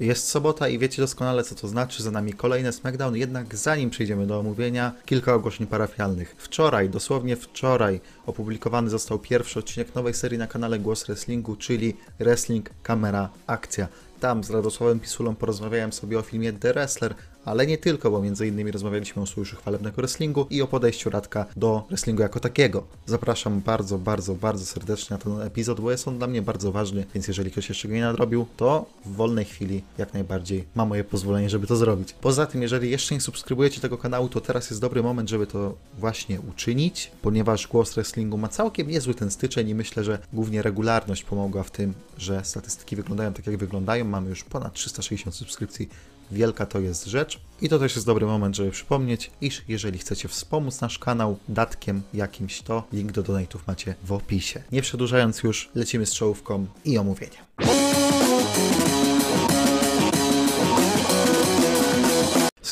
Jest sobota i wiecie doskonale co to znaczy, za nami kolejny SmackDown, jednak zanim przejdziemy do omówienia, kilka ogłoszeń parafialnych. Wczoraj, dosłownie wczoraj, opublikowany został pierwszy odcinek nowej serii na kanale Głos Wrestlingu, czyli Wrestling Kamera Akcja. Tam z Radosławem Pisulą porozmawiałem sobie o filmie The Wrestler, ale nie tylko, bo między innymi rozmawialiśmy o sojuszu chwalebnego wrestlingu i o podejściu Radka do wrestlingu jako takiego. Zapraszam bardzo, bardzo, bardzo serdecznie na ten epizod, bo jest on dla mnie bardzo ważny, więc jeżeli ktoś jeszcze go nie nadrobił, to w wolnej chwili jak najbardziej ma moje pozwolenie, żeby to zrobić. Poza tym, jeżeli jeszcze nie subskrybujecie tego kanału, to teraz jest dobry moment, żeby to właśnie uczynić, ponieważ Głos Wrestlingu ma całkiem niezły ten styczeń i myślę, że głównie regularność pomogła w tym, że statystyki wyglądają tak jak wyglądają. Mamy już ponad 360 subskrypcji wielka to jest rzecz. I to też jest dobry moment, żeby przypomnieć, iż jeżeli chcecie wspomóc nasz kanał datkiem jakimś, to link do donate'ów macie w opisie. Nie przedłużając już, lecimy z czołówką i omówieniem.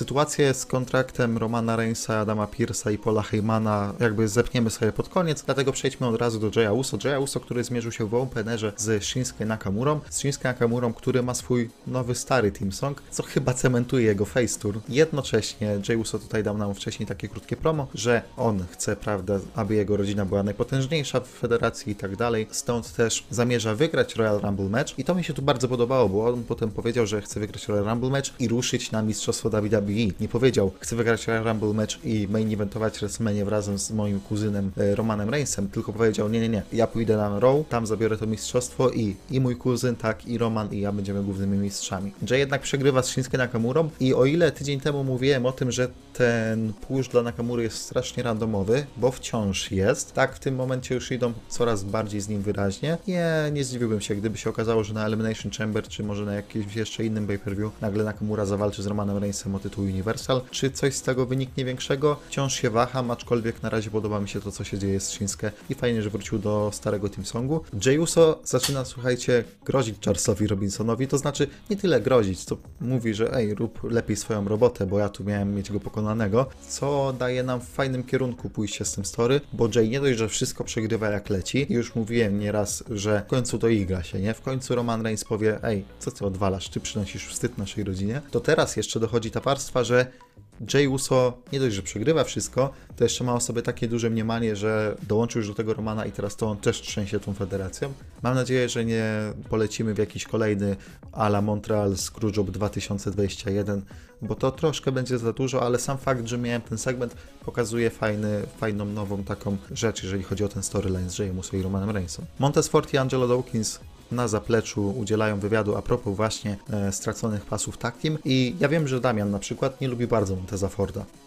Sytuację z kontraktem Romana Reignsa, Adama Pierce'a i Paula Heymana. Jakby zepniemy sobie pod koniec, dlatego przejdźmy od razu do Jaya Uso. Jaya Uso, który zmierzył się w openerze z Shinsuke Nakamurą, z Shinsuke Nakamurą, który ma swój nowy, stary team song, co chyba cementuje jego face tour. Jednocześnie Jay Uso tutaj dał nam wcześniej takie krótkie promo, że on chce, prawda, aby jego rodzina była najpotężniejsza w federacji i tak dalej, stąd też zamierza wygrać Royal Rumble match. I to mi się tu bardzo podobało, bo on potem powiedział, że chce wygrać Royal Rumble match i ruszyć na mistrzostwo WWE nie powiedział, chcę wygrać Rumble match i main eventować WrestleMania razem z moim kuzynem e, Romanem Reignsem, tylko powiedział, nie, nie, nie, ja pójdę na Raw, tam zabiorę to mistrzostwo i, i mój kuzyn, tak, i Roman, i ja będziemy głównymi mistrzami. Jay jednak przegrywa z Shinsuke Nakamurą i o ile tydzień temu mówiłem o tym, że ten push dla Nakamury jest strasznie randomowy, bo wciąż jest, tak w tym momencie już idą coraz bardziej z nim wyraźnie. Nie, nie zdziwiłbym się, gdyby się okazało, że na Elimination Chamber, czy może na jakimś jeszcze innym pay-per-view, nagle Nakamura zawalczy z Romanem Reignsem o tytuł Universal. Czy coś z tego wyniknie większego? Wciąż się waham, aczkolwiek na razie podoba mi się to, co się dzieje z Shinsuke i fajnie, że wrócił do starego Team Songu. Jey Uso zaczyna, słuchajcie, grozić Charlesowi Robinsonowi, to znaczy nie tyle grozić, co mówi, że ej, rób lepiej swoją robotę, bo ja tu miałem mieć go pokonanego, co daje nam w fajnym kierunku pójście z tym story, bo Jay nie dość, że wszystko przegrywa jak leci, już mówiłem nieraz, że w końcu to igra się, nie? W końcu Roman Reigns powie, ej, co ty odwalasz, ty przynosisz wstyd naszej rodzinie, to teraz jeszcze dochodzi ta warstwa, że Jay Uso nie dość, że przegrywa wszystko, to jeszcze ma o sobie takie duże mniemanie, że dołączył już do tego Romana i teraz to on też trzęsie tą federacją. Mam nadzieję, że nie polecimy w jakiś kolejny ala Montreal Screwjob 2021, bo to troszkę będzie za dużo, ale sam fakt, że miałem ten segment pokazuje fajny, fajną nową taką rzecz, jeżeli chodzi o ten storyline z Jayem Uso i Romanem Reignsem. Montez Ford i Angelo Dawkins na zapleczu udzielają wywiadu a propos właśnie e, straconych pasów takim i ja wiem, że Damian na przykład nie lubi bardzo Monteza Forda. E,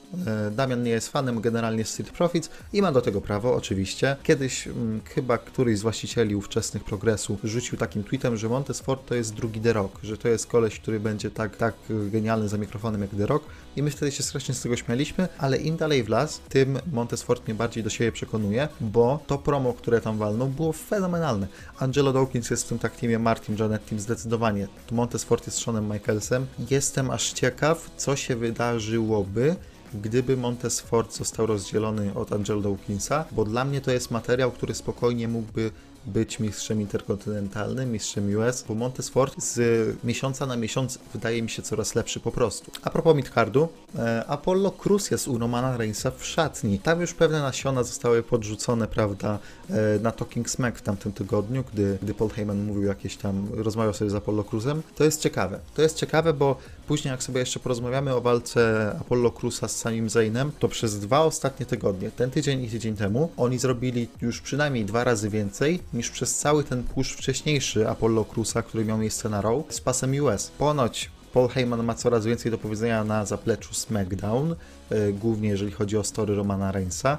Damian nie jest fanem generalnie Street Profits i ma do tego prawo, oczywiście. Kiedyś mm, chyba któryś z właścicieli ówczesnych progresu rzucił takim tweetem, że Montez Ford to jest drugi The Rock, że to jest koleś, który będzie tak, tak genialny za mikrofonem jak The Rock i my wtedy się strasznie z tego śmialiśmy, ale im dalej w las, tym Montez Ford mnie bardziej do siebie przekonuje, bo to promo, które tam walną, było fenomenalne. Angelo Dawkins jest w tym tak teamie, Martin Janet Team zdecydowanie. Montez Ford jest Seanem Michaelsem. Jestem aż ciekaw, co się wydarzyłoby, gdyby Montez Ford został rozdzielony od Angelo Dawkinsa, bo dla mnie to jest materiał, który spokojnie mógłby być mistrzem interkontynentalnym, mistrzem US, bo Montesfort z miesiąca na miesiąc wydaje mi się coraz lepszy po prostu. A propos midcardu, e, Apollo Cruz jest u Romana Reignsa w szatni. Tam już pewne nasiona zostały podrzucone, prawda, e, na Talking Smack w tamtym tygodniu, gdy, gdy Paul Heyman mówił jakieś tam, rozmawiał sobie z Apollo Cruzem. To jest ciekawe. To jest ciekawe, bo później jak sobie jeszcze porozmawiamy o walce Apollo Cruza z samym Zainem, to przez dwa ostatnie tygodnie, ten tydzień i tydzień temu, oni zrobili już przynajmniej dwa razy więcej niż przez cały ten push wcześniejszy Apollo Cruza, który miał miejsce na Raw z pasem US. Ponoć Paul Heyman ma coraz więcej do powiedzenia na zapleczu SmackDown, yy, głównie jeżeli chodzi o story Romana Reignsa.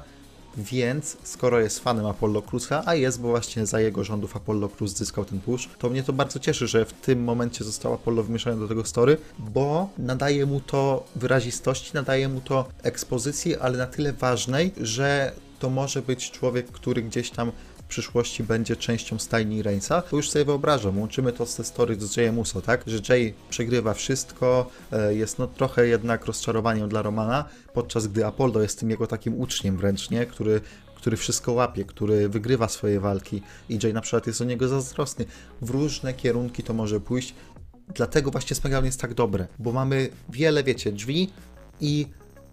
Więc skoro jest fanem Apollo Cruza, a jest, bo właśnie za jego rządów Apollo Cruz zyskał ten push, to mnie to bardzo cieszy, że w tym momencie został Apollo wmieszany do tego story, bo nadaje mu to wyrazistości, nadaje mu to ekspozycji, ale na tyle ważnej, że to może być człowiek, który gdzieś tam w przyszłości będzie częścią stajni Reignsa, to już sobie wyobrażam, łączymy to z te story z Jayem Uso, tak? Że Jay przegrywa wszystko, e, jest no trochę jednak rozczarowaniem dla Romana, podczas gdy Apollo jest tym jego takim uczniem wręcz, nie? Który który wszystko łapie, który wygrywa swoje walki i Jay na przykład jest o niego zazdrosny. W różne kierunki to może pójść. dlatego właśnie SmackDown jest tak dobre, bo mamy wiele, wiecie, drzwi i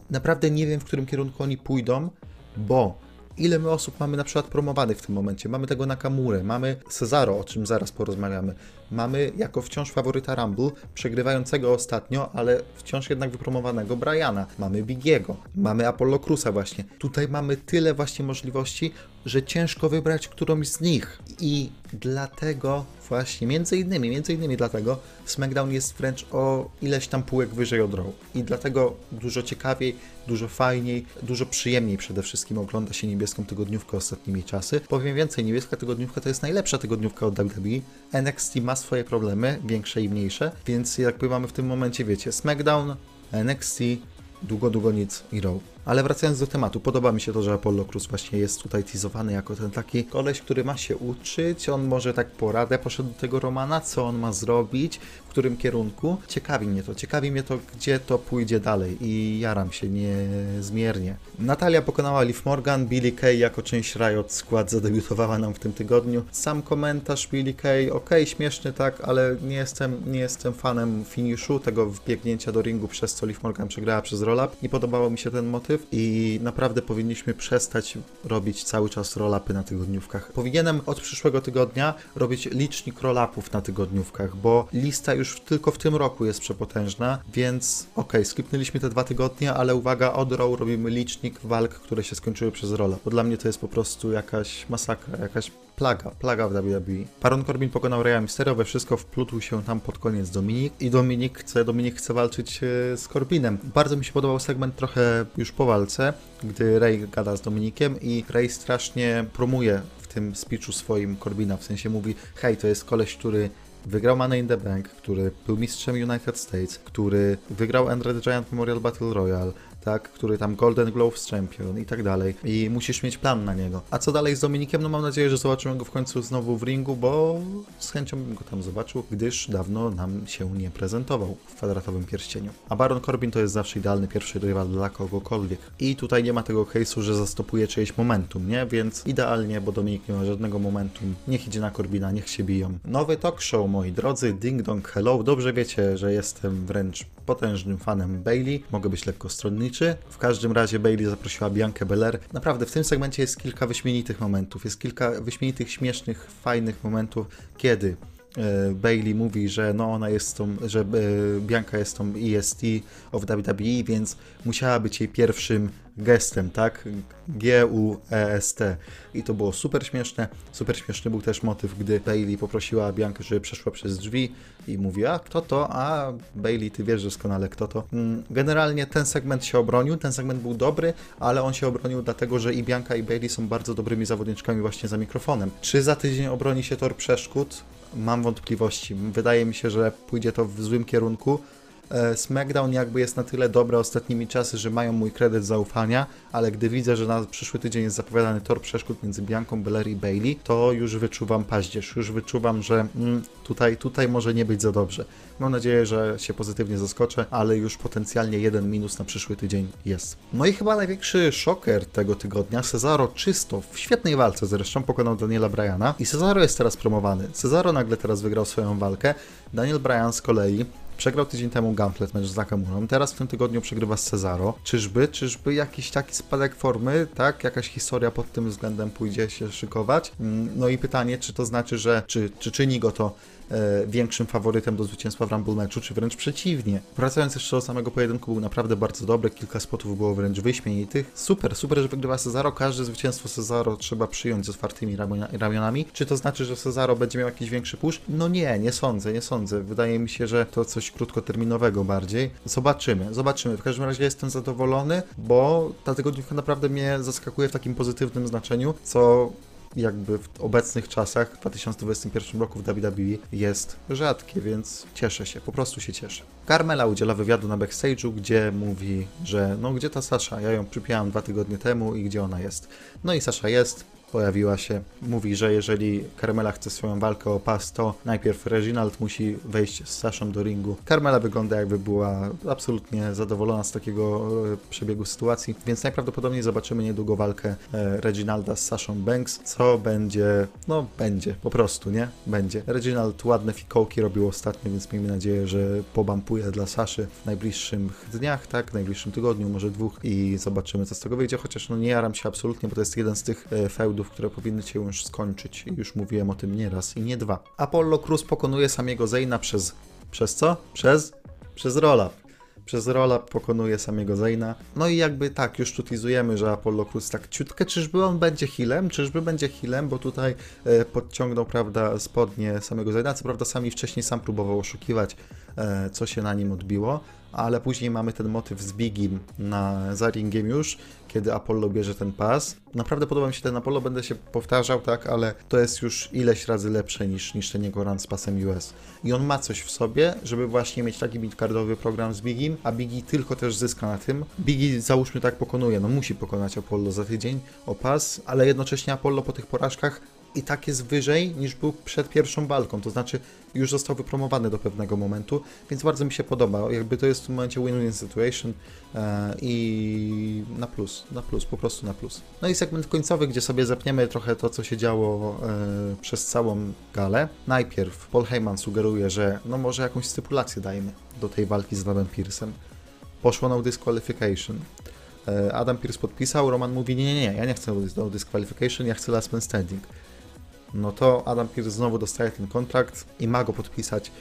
naprawdę nie wiem, w którym kierunku oni pójdą, bo ile my osób mamy na przykład promowanych w tym momencie. Mamy tego Nakamurę, mamy Cezaro, o czym zaraz porozmawiamy. Mamy jako wciąż faworyta Rumble, przegrywającego ostatnio, ale wciąż jednak wypromowanego Briana. Mamy Bigiego, mamy Apollo Cruza właśnie. Tutaj mamy tyle właśnie możliwości, że ciężko wybrać którąś z nich. I dlatego właśnie, między innymi, między innymi dlatego SmackDown jest wręcz o ileś tam półek wyżej od Raw. I dlatego dużo ciekawiej, dużo fajniej, dużo przyjemniej przede wszystkim ogląda się niebieską tygodniówkę ostatnimi czasy. Powiem więcej, niebieska tygodniówka to jest najlepsza tygodniówka od WWE. NXT ma swoje problemy, większe i mniejsze, więc jakby mamy w tym momencie, wiecie, SmackDown, NXT, długo, długo nic i Raw. Ale wracając do tematu, podoba mi się to, że Apollo Cruz właśnie jest tutaj teasowany jako ten taki koleś, który ma się uczyć, on może tak poradę poszedł do tego Romana, co on ma zrobić, w którym kierunku. Ciekawi mnie to, ciekawi mnie to, gdzie to pójdzie dalej i jaram się niezmiernie. Natalia pokonała Liv Morgan, Billy Kay jako część Riot Squad zadebiutowała nam w tym tygodniu. Sam komentarz Billy Kay, ok, śmieszny tak, ale nie jestem, nie jestem fanem finiszu, tego wbiegnięcia do ringu, przez co Liv Morgan przegrała przez roll-up. Nie podobało mi się ten motyw i naprawdę powinniśmy przestać robić cały czas roll-upy na tygodniówkach. Powinienem od przyszłego tygodnia robić licznik roll-upów na tygodniówkach, bo lista już tylko w tym roku jest przepotężna, więc okej, okay, skipnęliśmy te dwa tygodnie, ale uwaga, od Raw robimy licznik walk, które się skończyły przez roll-up, bo dla mnie to jest po prostu jakaś masakra, jakaś plaga, plaga w WWE. Baron Corbin pokonał Raya Mysterio, we wszystko wplótł się tam pod koniec Dominik i Dominik chce, Dominik chce walczyć e, z Corbinem. Bardzo mi się podobał segment trochę już po walce, gdy Ray gada z Dominikiem i Ray strasznie promuje w tym speechu swoim Corbina, w sensie mówi, hej, to jest koleś, który wygrał Money in the Bank, który był mistrzem United States, który wygrał Andre the Giant Memorial Battle Royale, tak, który tam Golden Gloves Champion i tak dalej. I musisz mieć plan na niego. A co dalej z Dominikiem? No mam nadzieję, że zobaczymy go w końcu znowu w ringu, bo z chęcią bym go tam zobaczył, gdyż dawno nam się nie prezentował w kwadratowym pierścieniu. A Baron Corbin to jest zawsze idealny pierwszy rywal dla kogokolwiek. I tutaj nie ma tego case'u, że zastopuje czyjeś momentum, nie? Więc idealnie, bo Dominik nie ma żadnego momentum. Niech idzie na Corbina, niech się biją. Nowy talk show, moi drodzy, Ding Dong Hello. Dobrze wiecie, że jestem wręcz potężnym fanem Bailey. Mogę być lekko stronniczy w każdym razie Bailey zaprosiła Biankę Belair. Naprawdę w tym segmencie jest kilka wyśmienitych momentów, jest kilka wyśmienitych, śmiesznych, fajnych momentów, kiedy e, Bailey mówi, że no ona jest tą, że e, Bianka jest tą EST of WWE, więc musiała być jej pierwszym gestem, tak? G-U-E-S-T. I to było super śmieszne. Super śmieszny był też motyw, gdy Bailey poprosiła Biankę, żeby przeszła przez drzwi i mówi, a kto to? A Bailey, ty wiesz doskonale kto to. Mm, generalnie ten segment się obronił, ten segment był dobry, ale on się obronił dlatego, że i Bianka i Bailey są bardzo dobrymi zawodniczkami właśnie za mikrofonem. Czy za tydzień obroni się tor przeszkód? Mam wątpliwości. Wydaje mi się, że pójdzie to w złym kierunku. E, SmackDown jakby jest na tyle dobre ostatnimi czasy, że mają mój kredyt zaufania, ale gdy widzę, że na przyszły tydzień jest zapowiadany tor przeszkód między Bianką Belair i Bailey, to już wyczuwam paździerz, już wyczuwam, że mm, tutaj, tutaj może nie być za dobrze. Mam nadzieję, że się pozytywnie zaskoczę, ale już potencjalnie jeden minus na przyszły tydzień jest. No i chyba największy szoker tego tygodnia, Cesaro czysto, w świetnej walce zresztą pokonał Daniela Bryana i Cesaro jest teraz promowany. Cesaro nagle teraz wygrał swoją walkę, Daniel Bryan z kolei Przegrał tydzień temu Gauntlet mecz z Nakamurą, teraz w tym tygodniu przegrywa z Cezaro. Czyżby, czyżby jakiś taki spadek formy, tak? Jakaś historia pod tym względem pójdzie się szykować? Mm, no i pytanie, czy to znaczy, że, czy, czy czyni go to większym faworytem do zwycięstwa w Rumble meczu, czy wręcz przeciwnie. Wracając jeszcze do samego pojedynku, był naprawdę bardzo dobry, kilka spotów było wręcz wyśmienitych. Super, super, że wygrywa Cezaro, każde zwycięstwo Cezaro trzeba przyjąć z otwartymi ramionami. Czy to znaczy, że Cezaro będzie miał jakiś większy push? No nie, nie sądzę, nie sądzę. Wydaje mi się, że to coś krótkoterminowego bardziej. Zobaczymy, zobaczymy. W każdym razie jestem zadowolony, bo ta tygodniówka naprawdę mnie zaskakuje w takim pozytywnym znaczeniu, co jakby w obecnych czasach, w 2021 roku w WWE jest rzadkie, więc cieszę się, po prostu się cieszę. Carmela udziela wywiadu na backstage'u, gdzie mówi, że no gdzie ta Sasza? Ja ją przypiałam dwa tygodnie temu i gdzie ona jest? No i Sasza jest, pojawiła się. Mówi, że jeżeli Carmela chce swoją walkę o pas, to najpierw Reginald musi wejść z Saszą do ringu. Carmela wygląda jakby była absolutnie zadowolona z takiego e, przebiegu sytuacji, więc najprawdopodobniej zobaczymy niedługo walkę e, Reginalda z Saszą Banks, co będzie, no będzie, po prostu, nie? Będzie. Reginald ładne fikołki robił ostatnio, więc miejmy nadzieję, że pobampuje dla Saszy w najbliższych dniach, tak? W najbliższym tygodniu, może dwóch i zobaczymy, co z tego wyjdzie, chociaż no nie jaram się absolutnie, bo to jest jeden z tych e, które powinny się już skończyć. Już mówiłem o tym nie raz i nie dwa. Apollo Cruz pokonuje samego Zayna przez... przez co? Przez... przez rola. Przez rola pokonuje samego Zayna. No i jakby tak, już tutizujemy, że Apollo Cruz tak ciutkę, czyżby on będzie healem? Czyżby będzie healem? Bo tutaj e, podciągnął, prawda, spodnie samego Zayna. Co prawda sami wcześniej sam próbował oszukiwać, e, co się na nim odbiło, ale później mamy ten motyw z Bigim na za ringiem już, kiedy Apollo bierze ten pas. Naprawdę podoba mi się ten Apollo, będę się powtarzał, tak, ale to jest już ileś razy lepsze niż, niż ten jego run z pasem US. I on ma coś w sobie, żeby właśnie mieć taki midcardowy program z Bigim, a Bigi tylko też zyska na tym. Bigi załóżmy tak pokonuje, no musi pokonać Apollo za tydzień o pas, ale jednocześnie Apollo po tych porażkach i tak jest wyżej niż był przed pierwszą walką, to znaczy już został wypromowany do pewnego momentu, więc bardzo mi się podoba. Jakby to jest w tym momencie win-win situation e, i na plus, na plus, po prostu na plus. No i segment końcowy, gdzie sobie zepniemy trochę to, co się działo e, przez całą galę. Najpierw Paul Heyman sugeruje, że no może jakąś stypulację dajmy do tej walki z Adamem Pearsem. Poszło na disqualification. E, Adam Pierce podpisał, Roman mówi, nie, nie, nie, ja nie chcę no disqualification, ja chcę last man standing no to Adam Pearce znowu dostaje ten kontrakt i ma go podpisać e,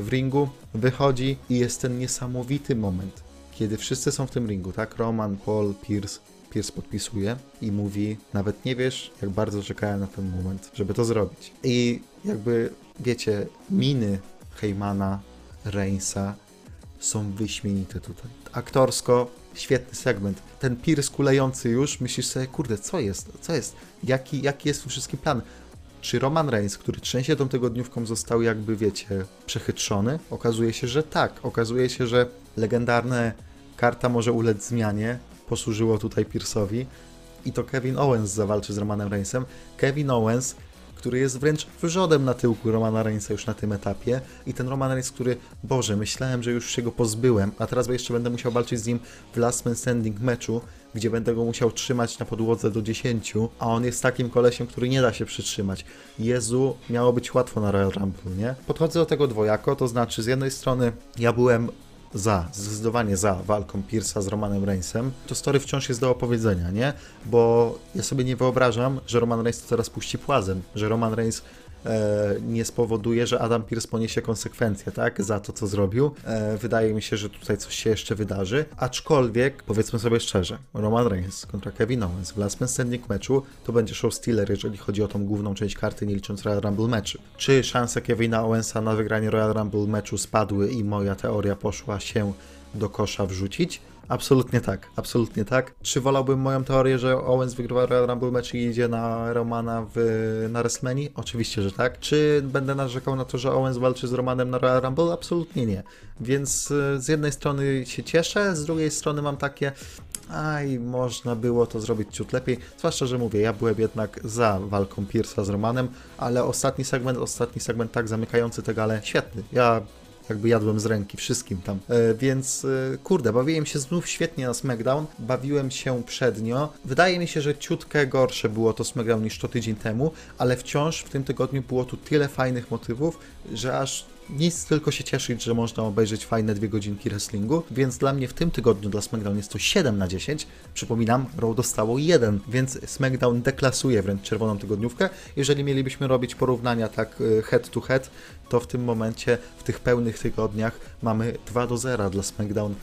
w ringu, wychodzi i jest ten niesamowity moment, kiedy wszyscy są w tym ringu, tak? Roman, Paul, Pierce, Pierce podpisuje i mówi, nawet nie wiesz, jak bardzo czekałem na ten moment, żeby to zrobić. I jakby, wiecie, miny Heymana, Reinsa są wyśmienite tutaj. Aktorsko świetny segment. Ten Pierce kulejący już, myślisz sobie, kurde, co jest? Co jest? Jaki, jaki jest tu wszystki plan? Czy Roman Reigns, który trzęsie tą tygodniówką, został jakby, wiecie, przechytrzony? Okazuje się, że tak. Okazuje się, że legendarne karta może ulec zmianie posłużyło tutaj Pierce'owi i to Kevin Owens zawalczy z Romanem Reignsem. Kevin Owens który jest wręcz wrzodem na tyłku Romana Reignsa już na tym etapie i ten Roman Reigns, który, Boże, myślałem, że już się go pozbyłem, a teraz jeszcze będę musiał walczyć z nim w Last Man Standing meczu, gdzie będę go musiał trzymać na podłodze do 10, a on jest takim kolesiem, który nie da się przytrzymać. Jezu, miało być łatwo na Royal Rumble, nie? Podchodzę do tego dwojako, to znaczy z jednej strony ja byłem za, zdecydowanie za walką Pierce'a z Romanem Reignsem, to story wciąż jest do opowiedzenia, nie? Bo ja sobie nie wyobrażam, że Roman Reigns to teraz puści płazem, że Roman Reigns nie spowoduje, że Adam Pierce poniesie konsekwencje, tak, za to, co zrobił. E, wydaje mi się, że tutaj coś się jeszcze wydarzy, aczkolwiek, powiedzmy sobie szczerze, Roman Reigns kontra Kevin Owens w last man standing meczu to będzie show stealer, jeżeli chodzi o tą główną część karty, nie licząc Royal Rumble meczu. Czy szanse Kevina Owensa na wygranie Royal Rumble meczu spadły i moja teoria poszła się do kosza wrzucić? Absolutnie tak, absolutnie tak. Czy wolałbym moją teorię, że Owens wygrywa Royal Rumble mecz i idzie na Romana w, na WrestleMania? Oczywiście, że tak. Czy będę narzekał na to, że Owens walczy z Romanem na Royal Rumble? Absolutnie nie. Więc e, z jednej strony się cieszę, z drugiej strony mam takie aj, można było to zrobić ciut lepiej. Zwłaszcza, że mówię, ja byłem jednak za walką Pierce'a z Romanem, ale ostatni segment, ostatni segment tak zamykający tę galę, świetny. Ja jakby jadłem z ręki wszystkim tam. E, więc e, kurde, bawiłem się znów świetnie na SmackDown, bawiłem się przednio. Wydaje mi się, że ciutkę gorsze było to SmackDown niż to tydzień temu, ale wciąż w tym tygodniu było tu tyle fajnych motywów, że aż nic tylko się cieszyć, że można obejrzeć fajne dwie godzinki wrestlingu, więc dla mnie w tym tygodniu dla SmackDown jest to 7 na 10. Przypominam, Raw dostało 1, więc SmackDown deklasuje wręcz czerwoną tygodniówkę. Jeżeli mielibyśmy robić porównania tak y, head to head, to w tym momencie, w tych pełnych tygodniach mamy 2 do 0 dla SmackDown.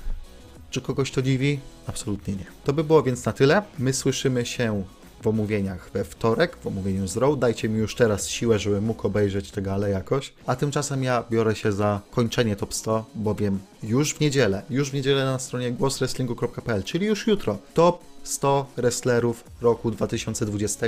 Czy kogoś to dziwi? Absolutnie nie. To by było więc na tyle. My słyszymy się w omówieniach we wtorek, w omówieniu z Raw. Dajcie mi już teraz siłę, żebym mógł obejrzeć tę galę jakoś. A tymczasem ja biorę się za kończenie Top 100, bowiem już w niedzielę, już w niedzielę na stronie głoswrestlingu.pl, czyli już jutro, Top 100 wrestlerów roku 2020.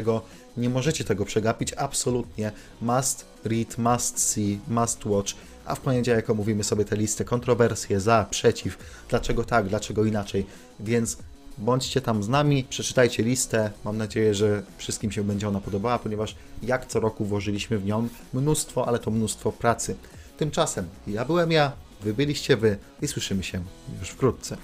Nie możecie tego przegapić, absolutnie. Must read, must see, must watch. A w poniedziałek omówimy sobie tę listę kontrowersje za, przeciw, dlaczego tak, dlaczego inaczej. Więc bądźcie tam z nami, przeczytajcie listę. Mam nadzieję, że wszystkim się będzie ona podobała, ponieważ jak co roku włożyliśmy w nią mnóstwo, ale to mnóstwo pracy. Tymczasem ja byłem ja, wy byliście wy i słyszymy się już wkrótce.